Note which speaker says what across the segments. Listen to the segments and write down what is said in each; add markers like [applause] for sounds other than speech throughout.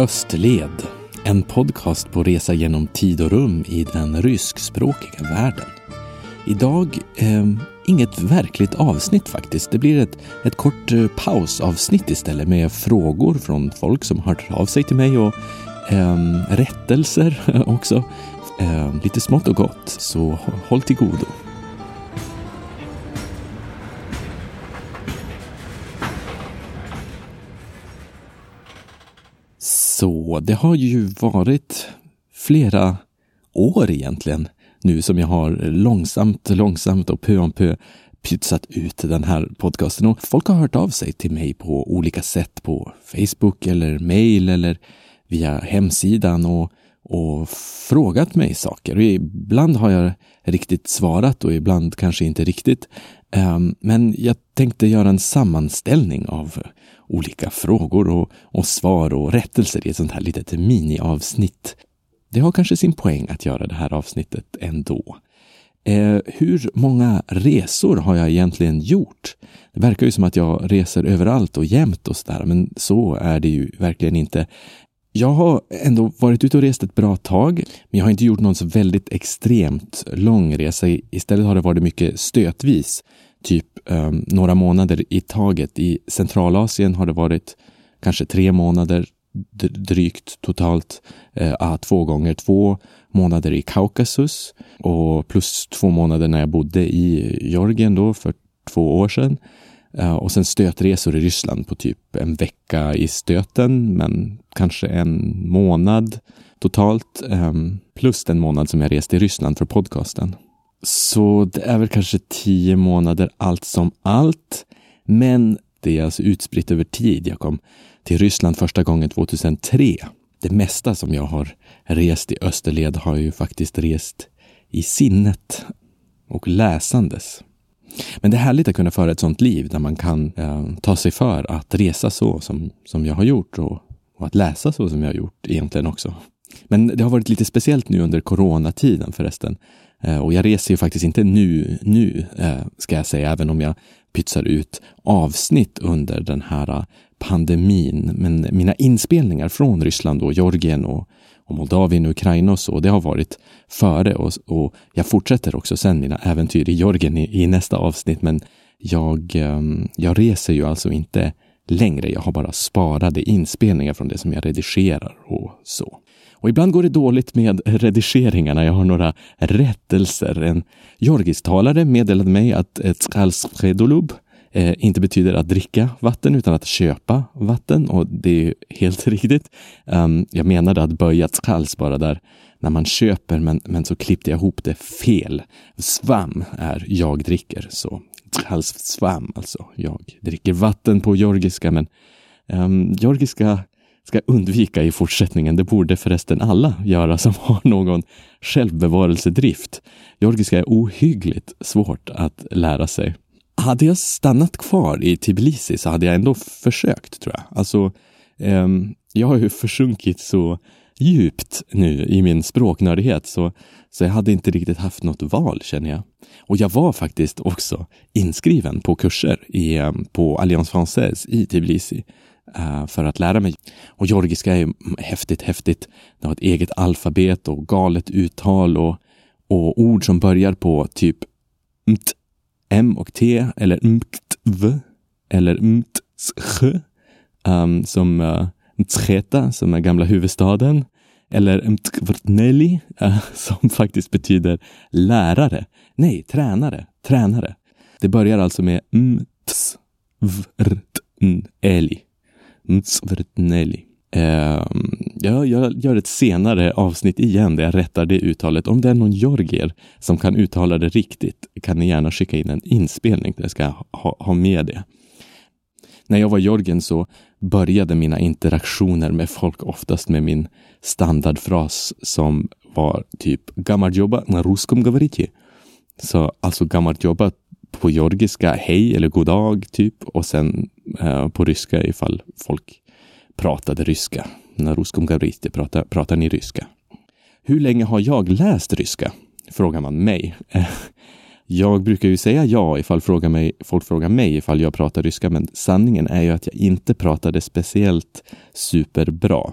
Speaker 1: Östled, en podcast på resa genom tid och rum i den ryskspråkiga världen. Idag, eh, inget verkligt avsnitt faktiskt. Det blir ett, ett kort eh, pausavsnitt istället med frågor från folk som hört av sig till mig och eh, rättelser [laughs] också. Eh, lite smått och gott, så håll till godo. Så det har ju varit flera år egentligen nu som jag har långsamt, långsamt och pö om pö pytsat ut den här podcasten. Och folk har hört av sig till mig på olika sätt på Facebook eller mail eller via hemsidan och, och frågat mig saker. Och ibland har jag riktigt svarat och ibland kanske inte riktigt. Ehm, men jag tänkte göra en sammanställning av olika frågor och, och svar och rättelser i ett sånt här litet miniavsnitt. Det har kanske sin poäng att göra det här avsnittet ändå. Eh, hur många resor har jag egentligen gjort? Det verkar ju som att jag reser överallt och jämt och sådär, men så är det ju verkligen inte. Jag har ändå varit ute och rest ett bra tag, men jag har inte gjort någon så väldigt extremt lång resa. Istället har det varit mycket stötvis typ um, några månader i taget. I Centralasien har det varit kanske tre månader drygt totalt. Uh, två gånger två månader i Kaukasus och plus två månader när jag bodde i Georgien då för två år sedan. Uh, och sen stötresor i Ryssland på typ en vecka i stöten, men kanske en månad totalt. Um, plus den månad som jag reste i Ryssland för podcasten. Så det är väl kanske tio månader allt som allt. Men det är alltså utspritt över tid. Jag kom till Ryssland första gången 2003. Det mesta som jag har rest i österled har jag ju faktiskt rest i sinnet och läsandes. Men det är härligt att kunna föra ett sånt liv där man kan eh, ta sig för att resa så som, som jag har gjort och, och att läsa så som jag har gjort egentligen också. Men det har varit lite speciellt nu under coronatiden förresten. Eh, och jag reser ju faktiskt inte nu, nu eh, ska jag säga, även om jag pytsar ut avsnitt under den här eh, pandemin. Men mina inspelningar från Ryssland och Georgien och, och Moldavien och Ukraina och så, det har varit före och, och jag fortsätter också sen mina äventyr i Georgien i, i nästa avsnitt. Men jag, ehm, jag reser ju alltså inte längre. Jag har bara sparade inspelningar från det som jag redigerar och så. Och ibland går det dåligt med redigeringarna. Jag har några rättelser. En georgisktalare meddelade mig att ett eh, inte betyder att dricka vatten utan att köpa vatten och det är helt [laughs] riktigt. Um, jag menade att böja skals bara där när man köper men, men så klippte jag ihop det fel. Svam är jag dricker, så svam alltså. Jag dricker vatten på georgiska men um, georgiska ska undvika i fortsättningen. Det borde förresten alla göra som [laughs] har någon självbevarelsedrift. Georgiska är ohyggligt svårt att lära sig. Hade jag stannat kvar i Tbilisi så hade jag ändå försökt, tror jag. Alltså, eh, jag har ju försunkit så djupt nu i min språknördighet så, så jag hade inte riktigt haft något val, känner jag. Och jag var faktiskt också inskriven på kurser i, ehm, på Alliance Française i Tbilisi Eh, för att lära mig. Och georgiska är häftigt, häftigt. Det har ett eget alfabet och galet uttal och, och ord som börjar på typ mt, m och t eller mkt, v eller mtsch um, som eh, uh, Mtsketa, som är gamla huvudstaden, eller Mtkvrtneli, uh, eh, [laughs] som faktiskt betyder lärare. Nej, tränare, tränare. Det börjar alltså med mts. Mtsvrtneli. Eh, jag, jag gör ett senare avsnitt igen där jag rättar det uttalet. Om det är någon georgier som kan uttala det riktigt kan ni gärna skicka in en inspelning där jag ska ha, ha med det. När jag var i så började mina interaktioner med folk oftast med min standardfras som var typ “Gamarjoba na ruskom gavariti”. Så alltså gammalt jobbat på georgiska hej eller god dag typ och sen eh, på ryska ifall folk pratade ryska. När ruskom gavrite, pratar, pratar ni ryska? Hur länge har jag läst ryska? Frågar man mig. [laughs] Jag brukar ju säga ja ifall frågar mig, folk frågar mig ifall jag pratar ryska, men sanningen är ju att jag inte pratade speciellt superbra.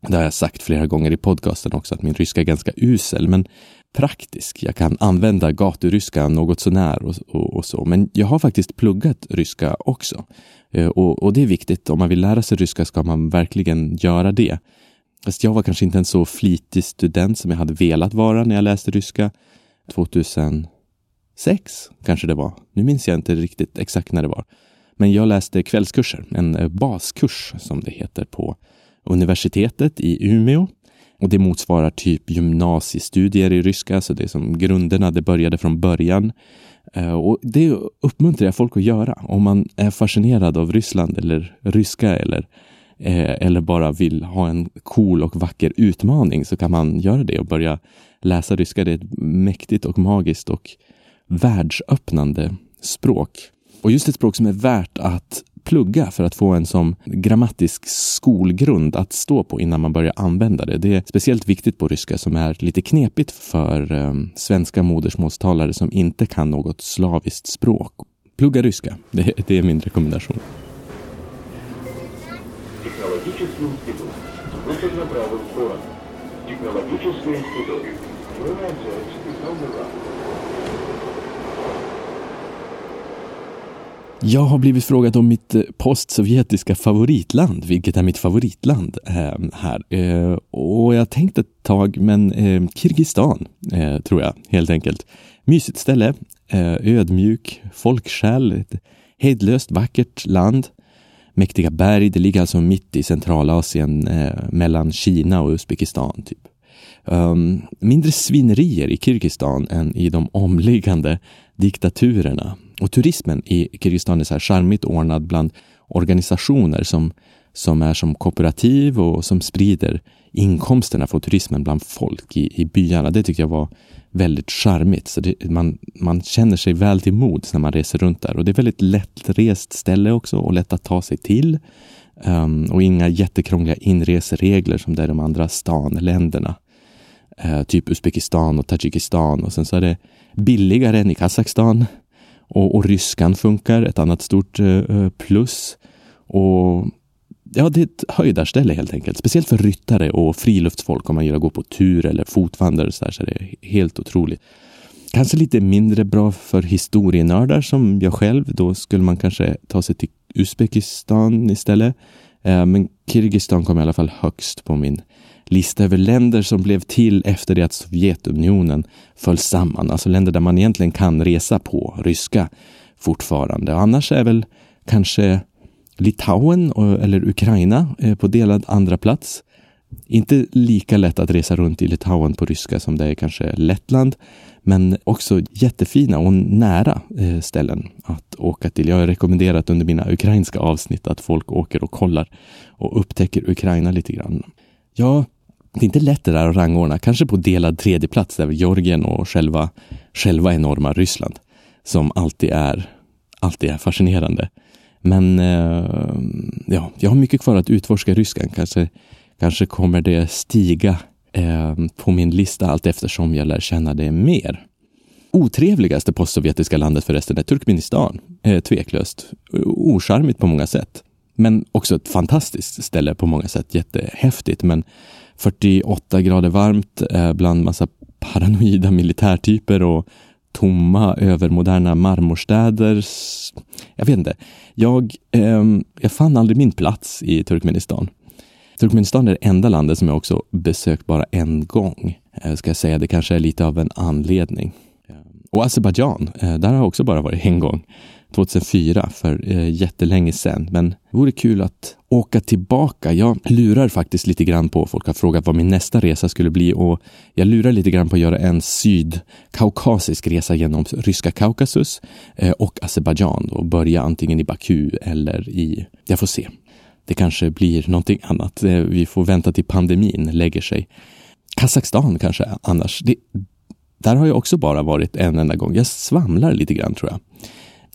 Speaker 1: Det har jag sagt flera gånger i podcasten också, att min ryska är ganska usel, men praktisk. Jag kan använda gaturyska något sånär och, och, och så. Men jag har faktiskt pluggat ryska också. Eh, och, och, det är viktigt. Om man vill lära sig ryska ska man verkligen göra det. Fast jag var kanske inte en så flitig student som jag hade velat vara när jag läste ryska. 2006 kanske det var. Nu minns jag inte riktigt exakt när det var. Men jag läste kvällskurser, en baskurs som det heter på universitetet i Umeå. Och det motsvarar typ gymnasiestudier i ryska, så det är som grunderna, det började från början. Eh, och det uppmuntrar jag folk att göra. Om man är fascinerad av Ryssland eller ryska eller, eh, eller bara vill ha en cool och vacker utmaning så kan man göra det och börja läsa ryska. Det är ett mäktigt och magiskt och världsöppnande språk. Och just ett språk som är värt att plugga för att få en som grammatisk skolgrund att stå på innan man börjar använda det. Det är speciellt viktigt på ryska som är lite knepigt för eh, svenska modersmålstalare som inte kan något slaviskt språk. Plugga ryska, det, är min rekommendation. Teknologisk Jag har blivit frågad om mitt eh, postsovjetiska favoritland, vilket är mitt favoritland ehm, här. Eh, och jag tänkte ett tag, men ehm, Kirgizistan eh, tror jag helt enkelt. Mysigt ställe, ödmjuk, folksjäl, ett hejdlöst vackert land. Mäktiga berg, det ligger alltså mitt i Centralasien mellan Kina och Uzbekistan. Typ. Um, mindre svinerier i Kirgizistan än i de omliggande diktaturerna. Och turismen i Kirgizistan är så här charmigt ordnad bland organisationer som, som är som kooperativ och som sprider inkomsterna från turismen bland folk i, i byarna. Det tycker jag var väldigt charmigt. Så det, man, man känner sig väl till mods när man reser runt där. Och det är väldigt lättrest ställe också och lätt att ta sig till. Um, och inga jättekrångliga inreseregler som det är i de andra stanländerna eh, typ Uzbekistan och Tadzjikistan och sen så är det billigare än i Kazakstan. Och, och ryskan funkar, ett annat stort eh, eh, plus. Och ja, det är ett höjdarställe helt enkelt. Speciellt för ryttare och friluftsfolk om man gillar att gå på tur eller fotvandrare så, så är det helt otroligt. Kanske lite mindre bra för historienördar som jag själv. Då skulle man kanske ta sig till Uzbekistan istället. Eh, men Kirgizistan kom i alla fall högst på min lista över länder som blev till efter det att Sovjetunionen föll samman. Alltså länder där man egentligen kan resa på ryska fortfarande. Och annars är väl kanske Litauen eller Ukraina eh, på delad andra plats. Inte lika lätt att resa runt i Litauen på ryska som det är kanske Lettland, men också jättefina och nära eh, ställen att åka till. Jag har rekommenderat under mina ukrainska avsnitt att folk åker och kollar och upptäcker Ukraina lite grann. Ja, det är inte lätt det där att rangordna, kanske på delad tredjeplats, där Georgien och själva, själva enorma Ryssland, som alltid är, alltid är fascinerande. Men eh, ja, jag har mycket kvar att utforska ryskan. Kanske, kanske kommer det stiga eh, på min lista allt eftersom jag lär känna det mer. Otrevligaste postsovjetiska landet förresten är Turkmenistan, eh, tveklöst. Ocharmigt på många sätt. Men också ett fantastiskt ställe på många sätt, jättehäftigt. Men 48 grader varmt eh, bland massa paranoida militärtyper och tomma övermoderna marmorstäder. Jag vet inte. Jag, eh, jag fann aldrig min plats i Turkmenistan. Turkmenistan är det enda landet som jag också besökt bara en gång. Eh, ska jag säga, det kanske är lite av en anledning. Ehm, och Azerbajdzjan, eh, där har jag också bara varit en gång. 2004, för eh, jättelänge sedan. Men det vore kul att åka tillbaka. Jag lurar faktiskt lite grann på, folk har frågat vad min nästa resa skulle bli och jag lurar lite grann på att göra en sydkaukasisk resa genom ryska Kaukasus eh, och Azerbajdzjan och börja antingen i Baku eller i, jag får se. Det kanske blir någonting annat. Eh, vi får vänta till pandemin lägger sig. Kazakstan kanske annars. Det, där har jag också bara varit en enda gång. Jag svamlar lite grann tror jag.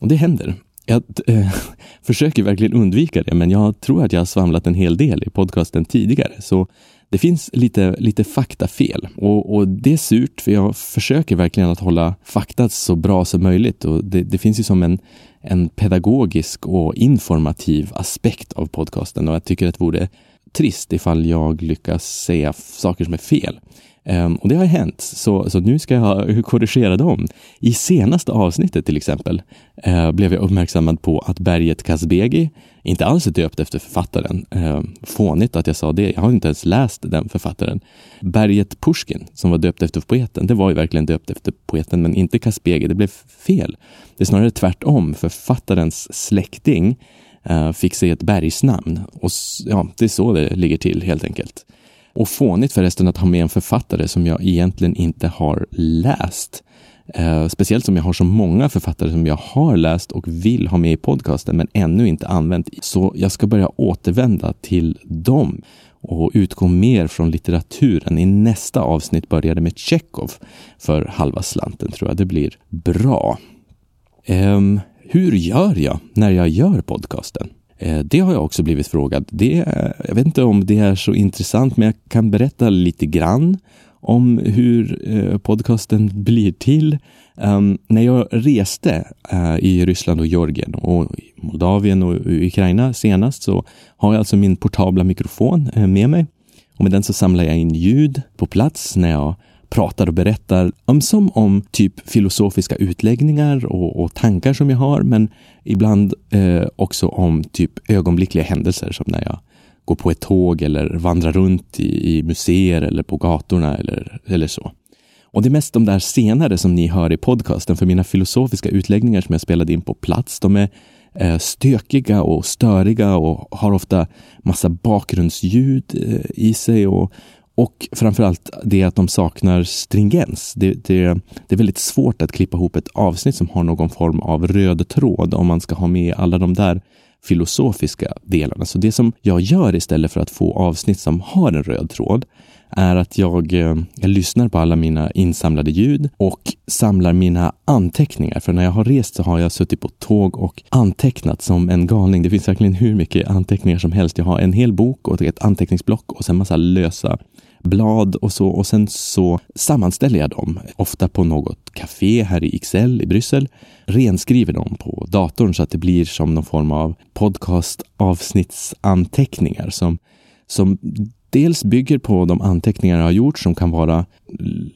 Speaker 1: Och det händer. Jag äh, [laughs] försöker verkligen undvika det, men jag tror att jag har svamlat en hel del i podcasten tidigare. Så det finns lite, lite faktafel och, och det är surt för jag försöker verkligen att hålla fakta så bra som möjligt och det, det finns ju som en, en pedagogisk och informativ aspekt av podcasten och jag tycker att det vore trist ifall jag lyckas säga saker som är fel. Um, och det har hänt, så, så nu ska jag korrigera dem. I senaste avsnittet till exempel uh, blev jag uppmärksammad på att berget Kazbegi inte alls är döpt efter författaren. Uh, fånigt att jag sa det, jag har inte ens läst den författaren. Berget Pushkin, som var döpt efter poeten, det var ju verkligen döpt efter poeten, men inte Kazbegi, det blev fel. Det är snarare tvärtom, författarens släkting uh, fick sig ett bergsnamn. Och ja, det är så det ligger till helt enkelt. Och fånigt förresten att ha med en författare som jag egentligen inte har läst. Eh, speciellt som jag har så många författare som jag har läst och vill ha med i podcasten men ännu inte använt. Så jag ska börja återvända till dem och utgå mer från litteraturen. I nästa avsnitt börjar det med Tjechov för halva slanten tror jag. Det blir bra. Eh, hur gör jag när jag gör podcasten? Eh, det har jag också blivit frågad. Det, jag vet inte om det är så intressant, men jag kan berätta lite grann om hur eh, podcasten blir till. Um, när jag reste uh, i Ryssland och Georgien och Moldavien och Ukraina senast så har jag alltså min portabla mikrofon uh, med mig. Och med den så samlar jag in ljud på plats när jag pratar och berättar ömsom om typ filosofiska utläggningar och, och, tankar som jag har, men ibland eh, också om typ ögonblickliga händelser som när jag går på ett tåg eller vandrar runt i, i museer eller på gatorna eller, eller så. Och det är mest de där senare som ni hör i podcasten, för mina filosofiska utläggningar som jag spelade in på plats, de är eh, stökiga och störiga och har ofta massa bakgrundsljud eh, i sig och, och framförallt det att de saknar stringens. Det, det, det, är väldigt svårt att klippa ihop ett avsnitt som har någon form av röd tråd om man ska ha med alla de där filosofiska delarna. Så det som jag gör istället för att få avsnitt som har en röd tråd är att jag, eh, jag lyssnar på alla mina insamlade ljud och samlar mina anteckningar. För när jag har rest så har jag suttit på tåg och antecknat som en galning. Det finns verkligen hur mycket anteckningar som helst. Jag har en hel bok och ett anteckningsblock och sen massa lösa blad och så och sen så sammanställer jag dem, ofta på något café här i Ixelles i Bryssel, renskriver dem på datorn så att det blir som någon form av podcastavsnittsanteckningar som, som dels bygger på de anteckningar jag har gjort som kan vara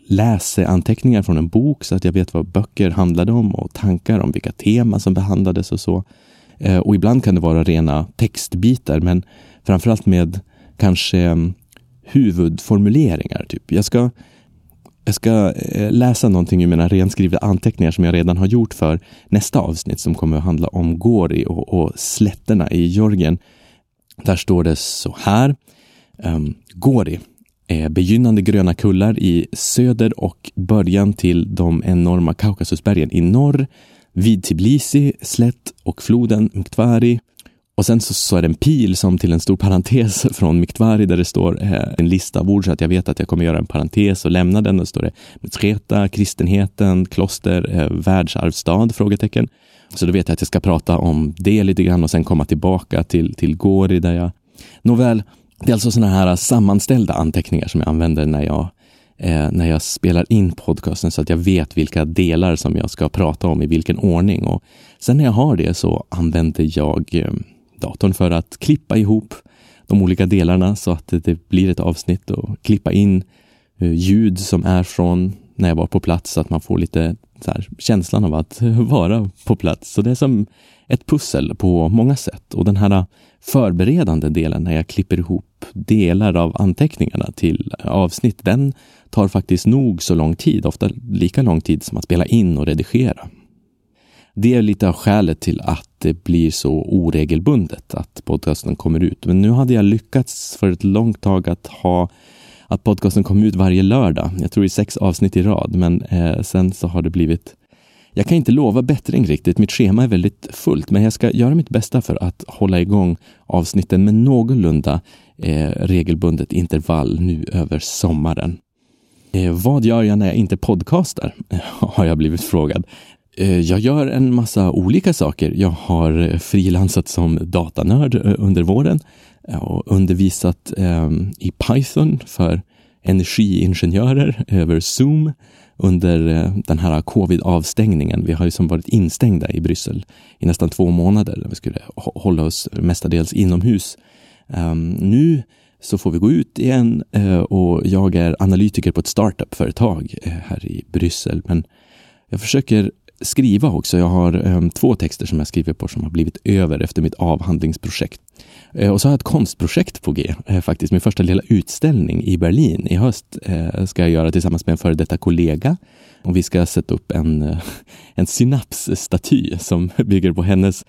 Speaker 1: läseanteckningar från en bok så att jag vet vad böcker handlade om och tankar om vilka teman som behandlades och så. Eh, och ibland kan det vara rena textbitar men framförallt med kanske mm, huvudformuleringar. Typ. Jag ska, jag ska eh, läsa någonting i mina renskrivna anteckningar som jag redan har gjort för nästa avsnitt som kommer att handla om Gori och, och slätterna i Georgien. Där står det så här. Um, Gori är begynnande gröna kullar i söder och början till de enorma Kaukasusbergen i norr, vid Tbilisi, slätt och floden Mktvari och sen så, så, är det en pil som till en stor parentes [laughs] från Miktvari där det står eh, en lista av ord så att jag vet att jag kommer göra en parentes och lämna den. Där står det Mitreta, kristenheten, kloster, eh, världsarvsstad? Frågetecken. Så då vet jag att jag ska prata om det lite grann och sen komma tillbaka till, till Gori där jag... Nåväl, det är alltså sådana här äh, sammanställda anteckningar som jag använder när jag eh, när jag spelar in podcasten så att jag vet vilka delar som jag ska prata om i vilken ordning. Och sen när jag har det så använder jag eh, datorn för att klippa ihop de olika delarna så att det blir ett avsnitt och klippa in eh, ljud som är från när jag var på plats så att man får lite så här, känslan av att [laughs] vara på plats. Så det är som ett pussel på många sätt och den här äh, förberedande delen när jag klipper ihop delar av anteckningarna till avsnitt, den tar faktiskt nog så lång tid, ofta lika lång tid som att spela in och redigera. Det är lite av skälet till att det blir så oregelbundet att podcasten kommer ut. Men nu hade jag lyckats för ett långt tag att ha att podcasten kom ut varje lördag. Jag tror i sex avsnitt i rad, men eh, sen så har det blivit jag kan inte lova bättring riktigt. Mitt schema är väldigt fullt, men jag ska göra mitt bästa för att hålla igång avsnitten med någorlunda eh, regelbundet intervall nu över sommaren. Eh, vad gör jag när jag inte podcastar? [laughs] har jag blivit frågad. Eh, jag gör en massa olika saker. Jag har frilansat som datanörd eh, under våren och undervisat ehm, i Python för energiingenjörer över Zoom under eh, den här covid-avstängningen. Vi har ju som varit instängda i Bryssel i nästan två månader. Vi skulle hålla oss mestadels inomhus. Ehm, nu så får vi gå ut igen eh, och jag är analytiker på ett startup-företag eh, här i Bryssel. Men jag försöker skriva också. Jag har um, två texter som jag skriver på som har blivit över efter mitt avhandlingsprojekt. Uh, och så har jag ett konstprojekt på G, eh, faktiskt. Min första lilla utställning i Berlin i höst eh, ska jag göra tillsammans med en före detta kollega. Och vi ska sätta upp en, [laughs] en synapsstaty som [laughs] bygger på hennes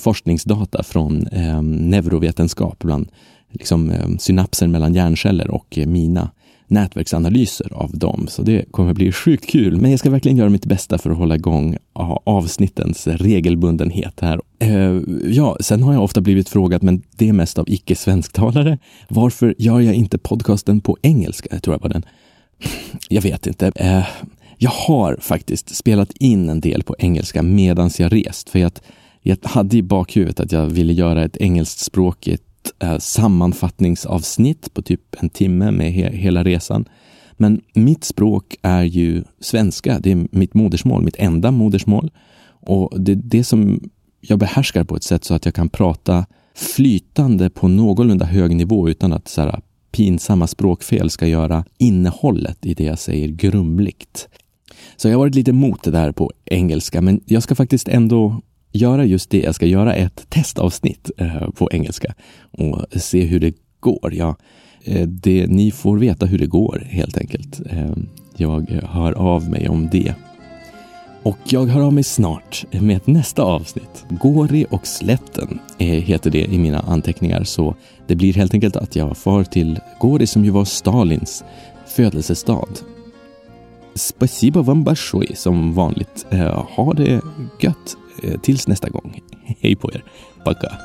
Speaker 1: forskningsdata från ehm, neurovetenskap bland liksom, ehm, synapser mellan hjärnceller och mina nätverksanalyser av dem. Så det kommer bli sjukt kul. Men jag ska verkligen göra mitt bästa för att hålla igång avsnittens regelbundenhet här. Eh, ja, sen har jag ofta blivit frågad, men det är mest av icke-svensktalare. Varför gör jag inte podcasten på engelska? Jag tror jag var den. Jag vet inte. Eh, jag har faktiskt spelat in en del på engelska medan jag rest, för att jag hade i bakhuvudet att jag ville göra ett engelskspråkigt eh, sammanfattningsavsnitt på typ en timme med he hela resan. Men mitt språk är ju svenska. Det är mitt modersmål, mitt enda modersmål. Och det är det som jag behärskar på ett sätt så att jag kan prata flytande på någorlunda hög nivå utan att så här, ah, pinsamma språkfel ska göra innehållet i det jag säger grumligt. Så jag har varit lite emot det där på engelska, men jag ska faktiskt ändå göra just det. Jag ska göra ett testavsnitt eh, på engelska och se hur det går. Ja, eh, det, ni får veta hur det går helt enkelt. Eh, jag hör av mig om det. Och jag hör av mig snart med ett nästa avsnitt. Gori och slätten heter det i mina anteckningar så det blir helt enkelt att jag far till Gori som ju var Stalins födelsestad. Spasiba vam som vanligt. Э, ha det gött! Eh, tills nästa gång, hej på er. Packa!